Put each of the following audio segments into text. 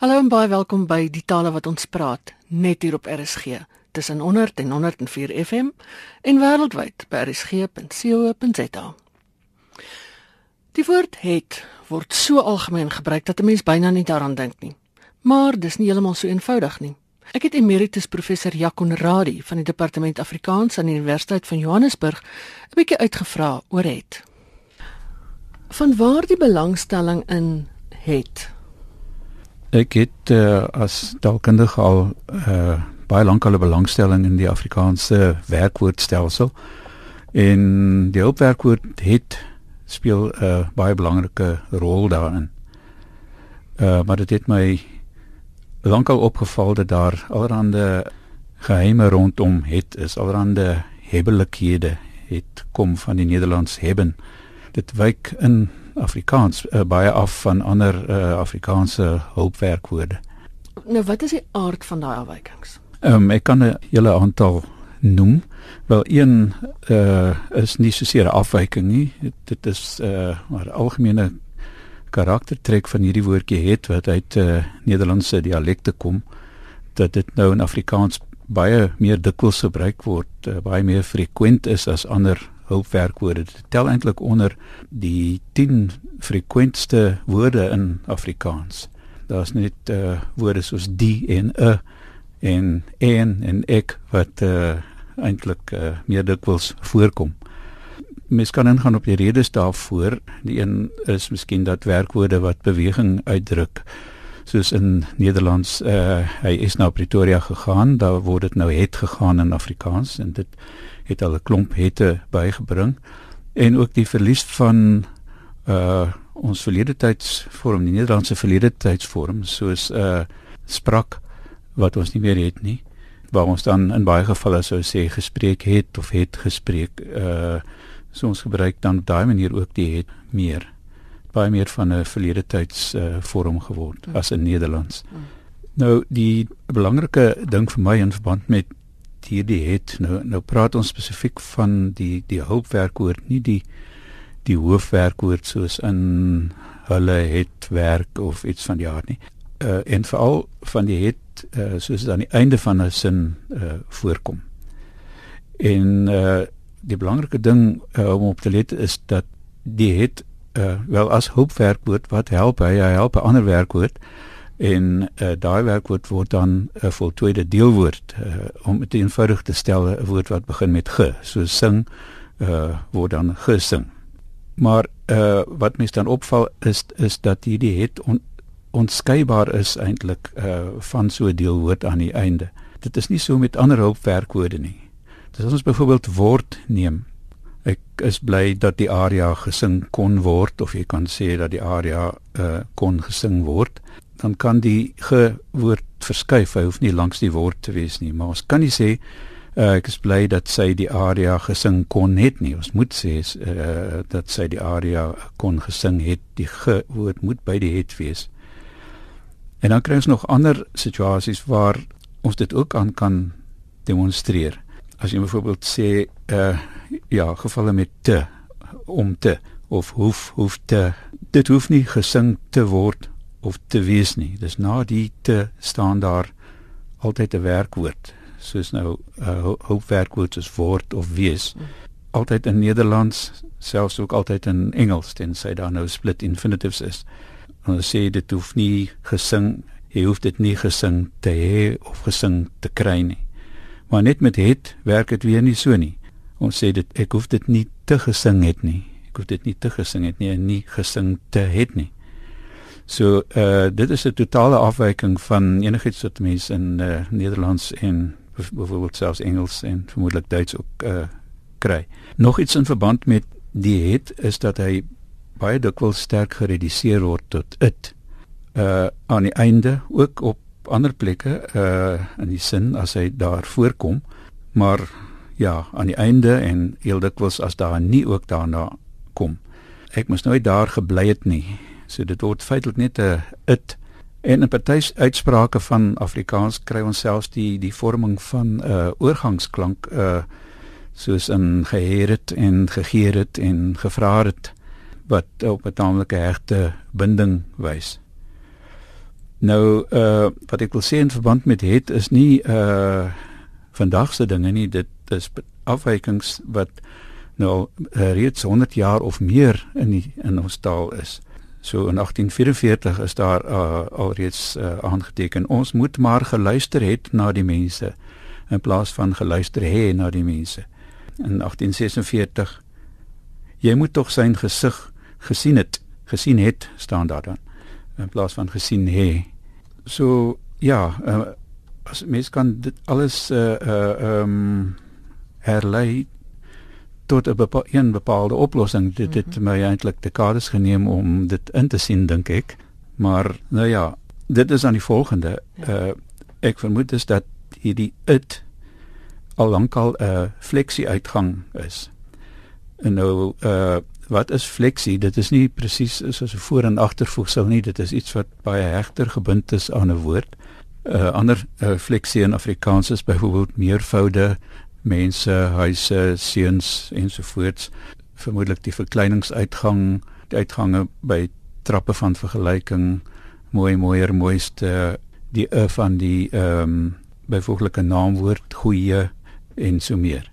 Hallo en baie welkom by die tale wat ons praat net hier op RSG tussen 100 en 104 FM en wêreldwyd by rsg.co.za. Die woord het word so algemeen gebruik dat 'n mens byna nie daaraan dink nie. Maar dis nie heeltemal so eenvoudig nie. Ek het emeritus professor Jakon Radie van die departement Afrikaans aan die Universiteit van Johannesburg 'n bietjie uitgevra oor het. Van waar die belangstelling in het? Ek het uh, as taalkundige al uh, baie lank al 'n belangstelling in die Afrikaanse werkwoordstelsel en die hulpwerkwoord het speel 'n uh, baie belangrike rol daarin. Uh, maar dit het my lankal opgeval dat daar allerlei geheime rondom het is allerlei hebbelikhede het kom van die Nederlands hebben. Dit wyk in Afrikaans uh, baie af van ander uh, Afrikaanse hulpwerkwoorde. Nou wat is die aard van daai afwykings? Ehm um, ek kan 'n hele aantal noem. Wel een uh, is nie so seer 'n afwyking nie. Dit is 'n uh, maar algemene karaktertrek van hierdie woordjie het wat uit uh, Nederlandse dialekte kom dat dit nou in Afrikaans baie meer dikwels gebruik word, uh, baie meer frekwent is as ander hulpwerkwoorde. Dit tel eintlik onder die 10 frekwentste woorde in Afrikaans. Daar's net uh, woorde soos die en 'n en en en ek wat uh, eintlik uh, meer dikwels voorkom. Mens kan ingaan op die redes daarvoor. Die een is miskien dat werkwoorde wat beweging uitdruk soos in Nederlands uh, hy is na Pretoria gegaan, daar word dit nou het gegaan in Afrikaans en dit het al 'n klomp hette bygebring. En ook die verlies van uh ons verlede tydsvorm die Nederlandse verlede tydsvorm soos uh sprak wat ons nie meer het nie waar ons dan in baie gevalle sou sê gespreek het of het gespreek uh so ons gebruik dan daai manier ook die het meer baie meer van 'n verlede tyds uh vorm geword mm. as in Nederlands. Mm. Nou die belangrike ding vir my in verband met hierdie het nou nou praat ons spesifiek van die die hulpwerkwoord nie die die hoofwerkwoord soos in hulle het werk of iets van die aard nie uh, en veral van die het uh, soos dit aan die einde van 'n sin uh, voorkom en uh, die belangrike ding uh, om op te let is dat die het uh, wel as hulpwerkwoord wat help hy, hy help 'n ander werkwoord en uh, daai werkwoord word dan 'n uh, voltooide deelwoord uh, om dit eenvoudig te stel 'n woord wat begin met ge. So sing uh, word dan gesing. Maar uh, wat mens dan opval is is dat hierdie het on, onskeibaar is eintlik uh, van so 'n deelwoord aan die einde. Dit is nie so met ander hulpwerkwoorde nie. Dis as ons byvoorbeeld word neem ek is bly dat die aria gesing kon word of jy kan sê dat die aria uh, kon gesing word dan kan die ge woord verskuif. Hy hoef nie langs die woord te wees nie, maar ons kan nie sê uh, ek is bly dat sy die aria gesing kon het nie. Ons moet sê uh, dat sy die aria kon gesing het. Die ge woord moet by die het wees. En dan kry ons nog ander situasies waar ons dit ook aan kan demonstreer. As jy byvoorbeeld sê uh ja, gevalle met te om te of hoef hoef te dit hoef nie gesing te word of te wees nie. Dis na die te staan daar altyd 'n werkwoord, soos nou 'n uh, hoofwerkwoord soos word of wees. Altyd in Nederlands, selfs ook altyd in Engels, tensy daar nou split infinitives is. Ons sê dit hoef nie gesing, jy hoef dit nie gesing te hê of gesing te kry nie. Maar net met het werk dit weer nie so nie. Ons sê dit ek hoef dit nie te gesing het nie. Ek hoef dit nie te gesing het nie en nie gesing te het nie. So uh dit is 'n totale afwyking van enigiets wat mense in uh, Nederlands en byvoorbeeld selfs Engels en vermoedelik Duits ook uh kry. Nog iets in verband met die het is dat hy baie dikwels sterk gereduseer word tot it. Uh aan die einde ook op ander plekke uh in die sin as hy daar voorkom, maar ja, aan die einde en heel dikwels as daar nie ook daarna kom. Ek moes nooit daar gebly het nie So dit word feitelik net 'n it en in party uitsprake van Afrikaans kry ons selfs die die vorming van 'n uh, oorgangsklank uh soos in geheer het en gegeer het en gevra het wat op 'n taamlike hegte binding wys. Nou uh wat ek wil sê in verband met het is nie uh vandag se dinge nie, dit is afwykings wat nou uh, reeds 100 jaar of meer in die, in ons taal is. So in 1844 is daar uh, alreeds uh, aangeteken ons moet maar geluister het na die mense in plaas van geluister hê na die mense. In 1846 jy moet tog sy gesig gesien het, gesien het staan daar dan in plaas van gesien hê. So ja, uh, as mens kan dit alles uh uh um herlei tot 'n bepaal, een bepaalde oplossing. Dit het mm -hmm. my eintlik dekades geneem om dit in te sien dink ek. Maar nou ja, dit is aan die volgende. Uh ek vermoed is dat hierdie it al lankal 'n uh, fleksie uitgang is. En nou uh wat is fleksie? Dit is nie presies soos 'n voor en agtervoegsel nie. Dit is iets wat baie hegter gebind is aan 'n woord. 'n uh, Ander uh, fleksie in Afrikaans is byvoorbeeld meervoude mense, huise, seuns ensovoorts. Vermoedelik die verkleiningsuitgang, die uitgange by trappe van vergelyking, mooi mooier mooiste, die e van die ehm um, byvoeglike naamwoord goeie en so meer.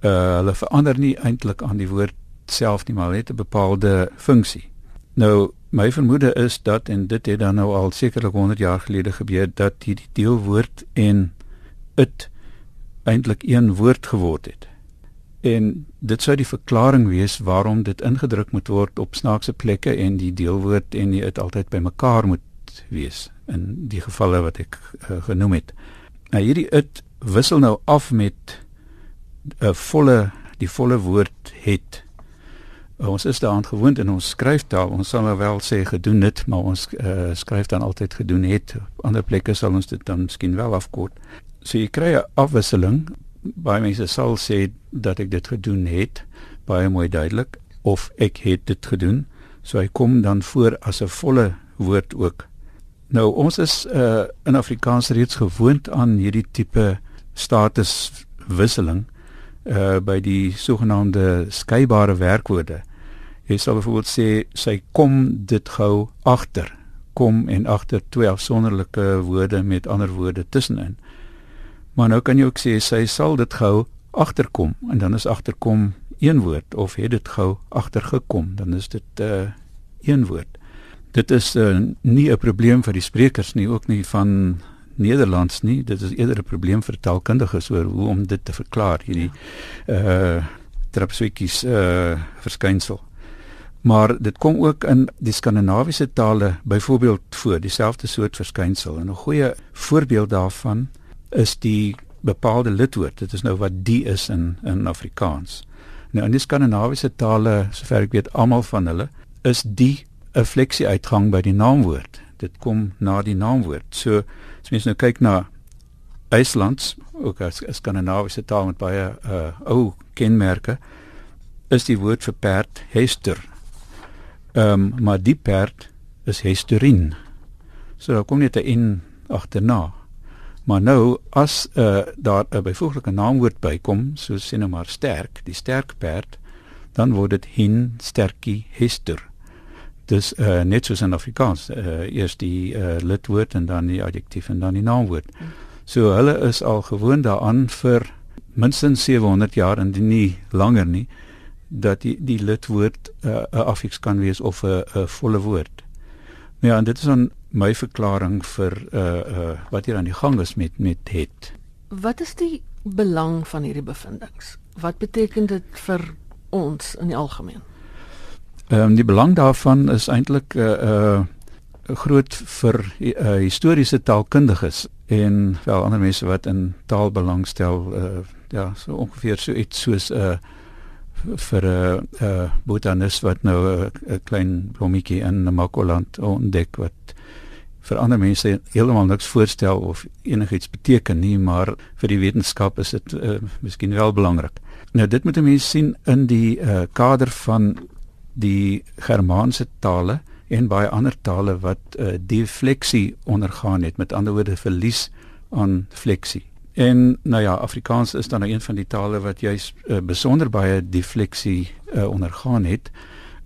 Uh hulle verander nie eintlik aan die woord self nie, maar het 'n bepaalde funksie. Nou my vermoede is dat en dit het dan nou al sekerlik 100 jaar gelede gebeur dat hierdie deelwoord en it eintlik een woord geword het. En dit sou die verklaring wees waarom dit ingedruk moet word op snaakse plekke en die deelwoord en die it altyd bymekaar moet wees in die gevalle wat ek uh, genoem het. Nou hierdie it wissel nou af met 'n volle die volle woord het ons is daaraan gewoond in ons skryftaal. Ons sal nou wel sê gedoen dit, maar ons uh, skryf dan altyd gedoen het. Op ander plekke sal ons dit dan miskien wel afkort. So jy kry 'n afwisseling. Baie mense sal sê dat ek dit gedoen het, baie mooi duidelik, of ek het dit gedoen. So hy kom dan voor as 'n volle woord ook. Nou ons is uh, in Afrikaans reeds gewoond aan hierdie tipe statuswisseling uh by die sogenaamde skeybare werkwoorde. Jy sal byvoorbeeld sê sy kom dit gou agter. Kom en agter twee afsonderlike woorde met ander woorde tussenin. Maar nou kan jy ook sê sy sal dit gou agterkom en dan is agterkom een woord of het dit gou agtergekom dan is dit uh een woord. Dit is uh, nie 'n probleem vir die sprekers nie ook nie van Nederlands nie. Dit is eerder 'n probleem vir taalkundiges oor hoe om dit te verklaar hierdie uh trapswikkies uh verskynsel maar dit kom ook in die skandinawiese tale byvoorbeeld voor dieselfde soort verskynsel. En 'n goeie voorbeeld daarvan is die bepaalde lidwoord. Dit is nou wat die is in in Afrikaans. Nou in die skandinawiese tale sover ek weet almal van hulle is die 'n fleksie uitgang by die naamwoord. Dit kom na die naamwoord. So as mens nou kyk na IJslands ook as skandinawiese taal met baie uh, ou kenmerke is die woord vir perd hester Ehm um, maar die perd is hesturin. So daar kom net 'n in agterna. Maar nou as uh, daar 'n byvoeglike naamwoord bykom, soos sê nou maar sterk, die sterk perd, dan word dit hin sterkie hester. Dis uh, net soos in Afrikaans, uh, eers die uh, lidwoord en dan die adjektief en dan die naamwoord. So hulle is al gewoond daaraan vir minstens 700 jaar en nie langer nie dat die die lidwoord eh, 'n uh, affiks kan wees of 'n 'n volle woord. Nou ja, en dit is dan my verklaring vir uh uh wat hier aan die gang is met met het. Wat is die belang van hierdie bevindinge? Wat beteken dit vir ons in die algemeen? Ehm um, die belang daarvan is eintlik 'n uh, uh groot vir uh, historiese taalkundiges en wel ander mense wat in taal belangstel uh ja, so ongeveer so iets soos 'n uh, vir 'n uh, uh, botanis wat nou 'n klein blommetjie in Namakoland ontdek wat vir ander mense heeltemal niks voorstel of enigiets beteken nie, maar vir die wetenskap is dit uh, miskien wel belangrik. Nou dit moet mense sien in die uh, kader van die Germaanse tale en baie ander tale wat uh, defleksie ondergaan het, met ander woorde verlies aan fleksie. En nou ja, Afrikaans is dan nou een van die tale wat juis uh, besonder baie defleksie uh, ondergaan het.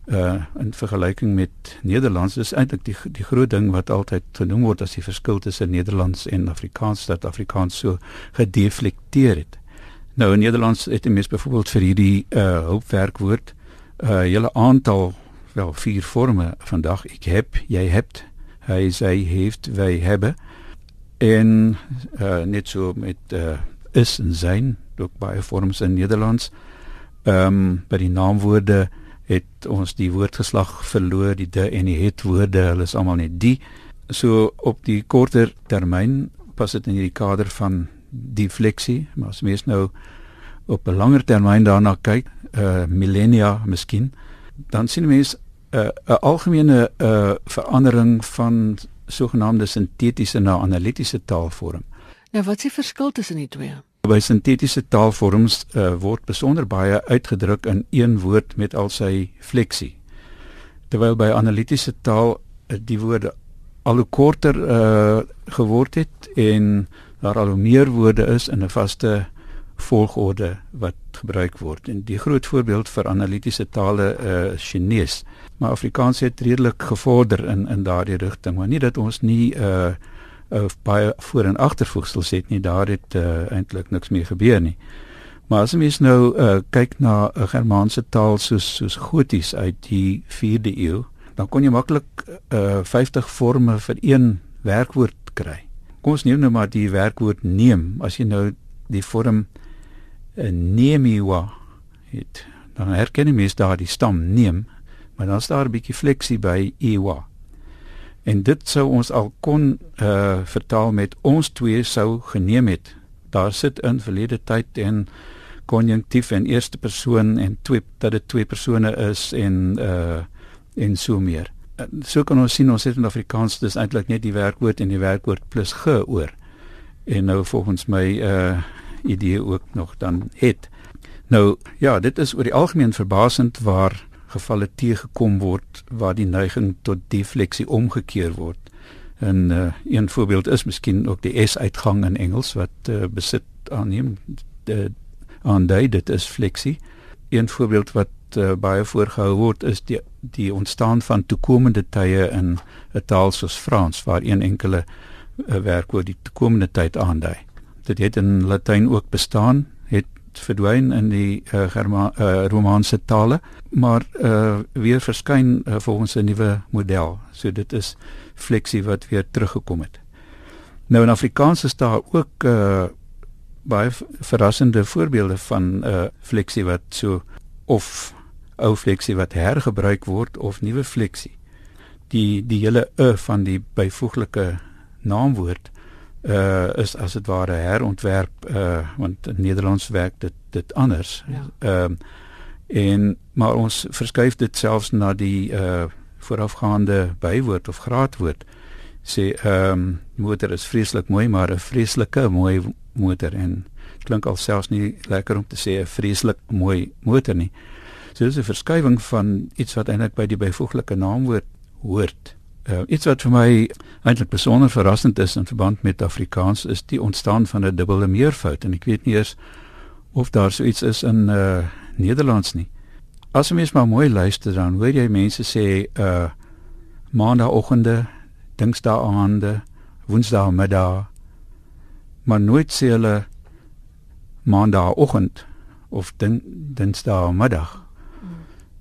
uh in vergelyking met Nederlands is eintlik die die groot ding wat altyd genoem word as die verskil tussen Nederlands en Afrikaans dat Afrikaans so gedeflekteer het. Nou in Nederlands het jy mes byvoorbeeld vir hierdie uh hulpwerkwoord uh hele aantal wel vier forme vandag ek heb, jy hebt, hy sy heeft, wy hebben en uh net so met uh is en zijn ook baie vorms in Nederlands. Ehm um, by die naamwoorde het ons die woordgeslag verloor, die de en die het woorde, hulle is almal net die. So op die korter termyn pas dit in hierdie kader van defleksie, maar as mens nou op 'n langer termyn daarna kyk, uh millennia miskien, dan sien mense 'n uh, algemene uh verandering van sogenaamde sintetiese na analitiese taalvorm. Ja, wat is die verskil tussen die twee? By sintetiese taalvorms uh, word besonder baie uitgedruk in een woord met al sy fleksie. Terwyl by analitiese taal uh, die woorde al hoe korter uh, geword het en daar al hoe meer woorde is in 'n vaste volgorde wat gebruik word. En die groot voorbeeld vir analitiese tale uh Chinese, maar Afrikaans het redelik gevorder in in daardie rigting, maar nie dat ons nie uh of baie voor en agtervoegsels het nie daar het uh, eintlik niks meer gebeur nie. Maar as mens nou uh, kyk na 'n Germaanse taal soos soos Goties uit die 4de eeu, dan kon jy maklik uh, 50 forme vir een werkwoord kry. Kom ons neem nou maar die werkwoord neem. As jy nou die vorm uh, nemiwa het, dan herken jy mes daar die stam neem, maar dan is daar 'n bietjie fleksie by iwa. En dit sou ons al kon uh vertaal met ons twee sou geneem het. Daar sit in verlede tyd en konjunktief en eerste persoon en twee dat dit twee persone is en uh en so meer. So kan ons sien ons het in Afrikaans dis eintlik net die werkwoord en die werkwoord plus ge oor. En nou volgens my uh idee ook nog dan het. Nou ja, dit is oor die algemeen verbasend waar gevalle teëgekom word waar die neiging tot defleksie omgekeer word. En uh, een voorbeeld is miskien ook die S uitgang in Engels wat uh, besit aanneem aandui dit is fleksie. Een voorbeeld wat uh, baie voorgehou word is die die ontstaan van toekomende tye in 'n taal soos Frans waar een enkele uh, werkwoord die toekomende tyd aandui. Dit het in Latyn ook bestaan, het verdwyn in die uh, Germa uh, Romaanse tale, maar uh, weer verskyn uh, volgens 'n nuwe model. So dit is fleksie wat weer teruggekom het. Nou in Afrikaans is daar ook uh, baie verrassende voorbeelde van uh, fleksie wat so of ou fleksie wat hergebruik word of nuwe fleksie. Die die hele e van die byvoeglike naamwoord uh is as dit ware herontwerp uh want in Nederlands werk dit dit anders. Ehm ja. uh, en maar ons verskuif dit selfs na die uh voorafgaande bywoord of graadwoord. Sê ehm um, motor is vreeslik mooi maar 'n vreeslike mooi motor en klink alselfs nie lekker om te sê 'n vreeslik mooi motor nie. So dis 'n verskuiwing van iets wat eintlik by die byvoeglike naamwoord hoort. Uh, iets wat vir my eintlik besonder verrassend is in verband met Afrikaans is die ontstaan van 'n dubbele meervoud en ek weet nie eers of daar so iets is in uh Nederlands nie. As jy mens maar mooi luister dan hoor jy mense sê uh maandagooggende, dinsdaagaande, woensdaagmiddag maar nooit sê hulle maandagooggend of din, dinsdaagmiddag. Hmm.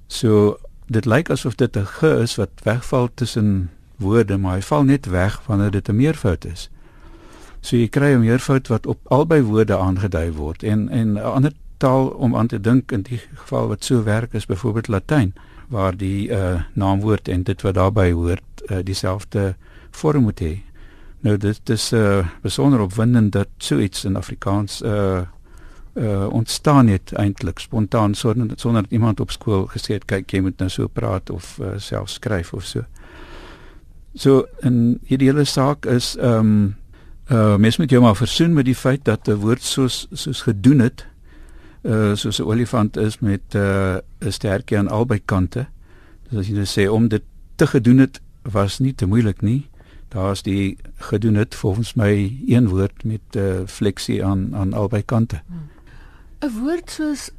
So dit lyk asof dit 'n ge is wat wegval tussen woorde, maar hy val net weg wanneer dit 'n meervoud is. So jy kry 'n meervoud wat op albei woorde aangedui word en en 'n ander taal om aan te dink in die geval wat so werk is byvoorbeeld Latyn waar die uh, naamwoord en dit wat daarbey hoort uh, dieselfde vorm moet hê. Nou dit is uh, besonder opwindend dat so iets in Afrikaans uh uh ontstaan het eintlik spontaan sonder sonder dat iemand op skool gesê het kyk jy moet nou so praat of uh, self skryf of so. So in hierdie hele saak is ehm um, uh mens moet jou maar versoen met die feit dat 'n woord soos soos gedoen het uh soos 'n olifant is met uh 'n sterkie aan albei kante. Dus as jy nou sê om dit te gedoen het was nie te moeilik nie. Daar's die gedoen het volgens my een woord met uh, fleksie aan aan albei kante. Hmm. 'n woord soos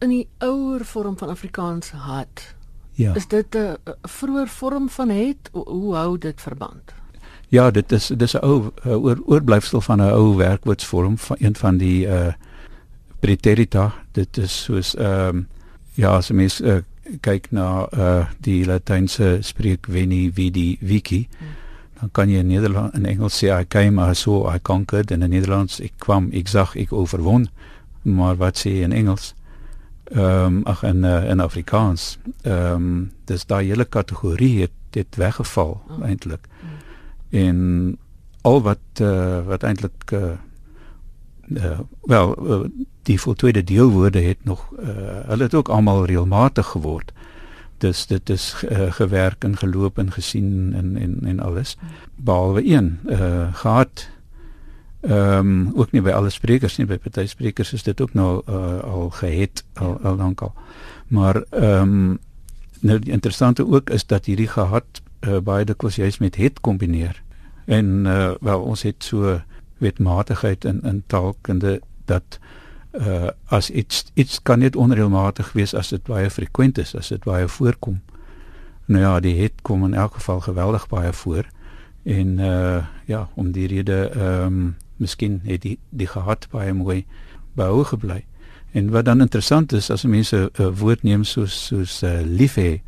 in die ouer vorm van Afrikaans hat Ja. Is dit 'n vroeë vorm van het? Hoe hou dit verband? Ja, dit is dis 'n ou oor, oorblyfsel van 'n ou werkwoordsvorm van een van die uh preterita. Dit is soos ehm um, ja, as mens uh, kyk na uh die latynse spreek veni vidi vici. Hmm. Dan kan jy in Nederland in Engels sê I came I saw I conquered en in Nederlands ek kwam ek zag ek oorwon. Maar wat sê in Engels? Ehm um, ag in uh, in Afrikaans. Ehm um, dis daai hele kategorie het dit weggeval oh. eintlik. Hmm en al wat uh, wat eintlik uh, uh, wel uh, die voltooide deelwoorde het nog uh, hulle het ook almal reëlmatig geword dis dit is uh, gewerk en geloop en gesien en en en alles behalwe een uh, gehad ehm um, ook nie by alle sprekers nie by party sprekers is dit ook nou uh, al gehet al, al lank al maar ehm um, nou die interessante ook is dat hierdie gehad uh, baie dikwels juist met het kombineer. En uh, wel ons het so wetmatigheid in in taalkunde dat uh as iets iets kan net onreëlmatig wees as dit baie frekwent is, as dit baie voorkom. Nou ja, die het kom in elk geval geweldig baie voor. En uh ja, om die rede ehm um, miskien het die die gehad baie mooi behou gebly. En wat dan interessant is as mense 'n uh, woord neem soos soos uh, lief hê,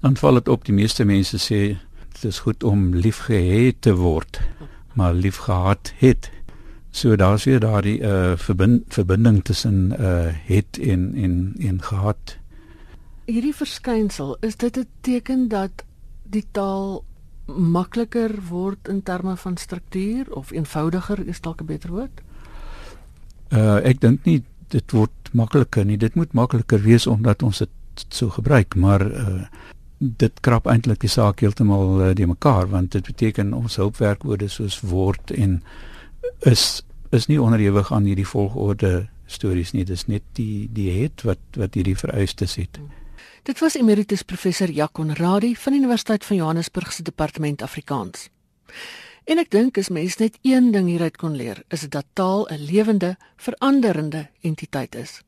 dan val dit op die meeste mense sê dit is goed om liefgehê te word, maar liefgehad het. So daar's weer daardie uh verbind, verbinding tussen uh het en en en gehad. Hierdie verskynsel, is dit 'n teken dat die taal makliker word in terme van struktuur of eenvoudiger is dalk 'n beter woord? Uh ek dink nie dit word makliker nie. Dit moet makliker wees omdat ons dit so gebruik, maar uh dit krap eintlik die saak heeltemal uh, die mekaar want dit beteken ons hulpwerkwoorde soos word en is is nie onderhewig aan hierdie volgorde stories nie dis net die die het wat wat hierdie vereistes het dit was emeritus professor Jakon Radie van die Universiteit van Johannesburg se departement Afrikaans en ek dink as mens net een ding hieruit kon leer is dit dat taal 'n lewende veranderende entiteit is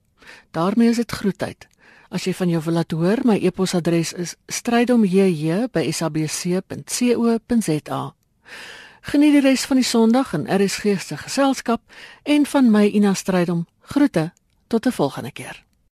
daarmee is dit groetheid As jy van jou wil laat hoor, my e-posadres is strydomjj@sabc.co.za. Geniet die res van die Sondag in RSG se geselskap en van my Ina Strydom. Groete tot 'n volgende keer.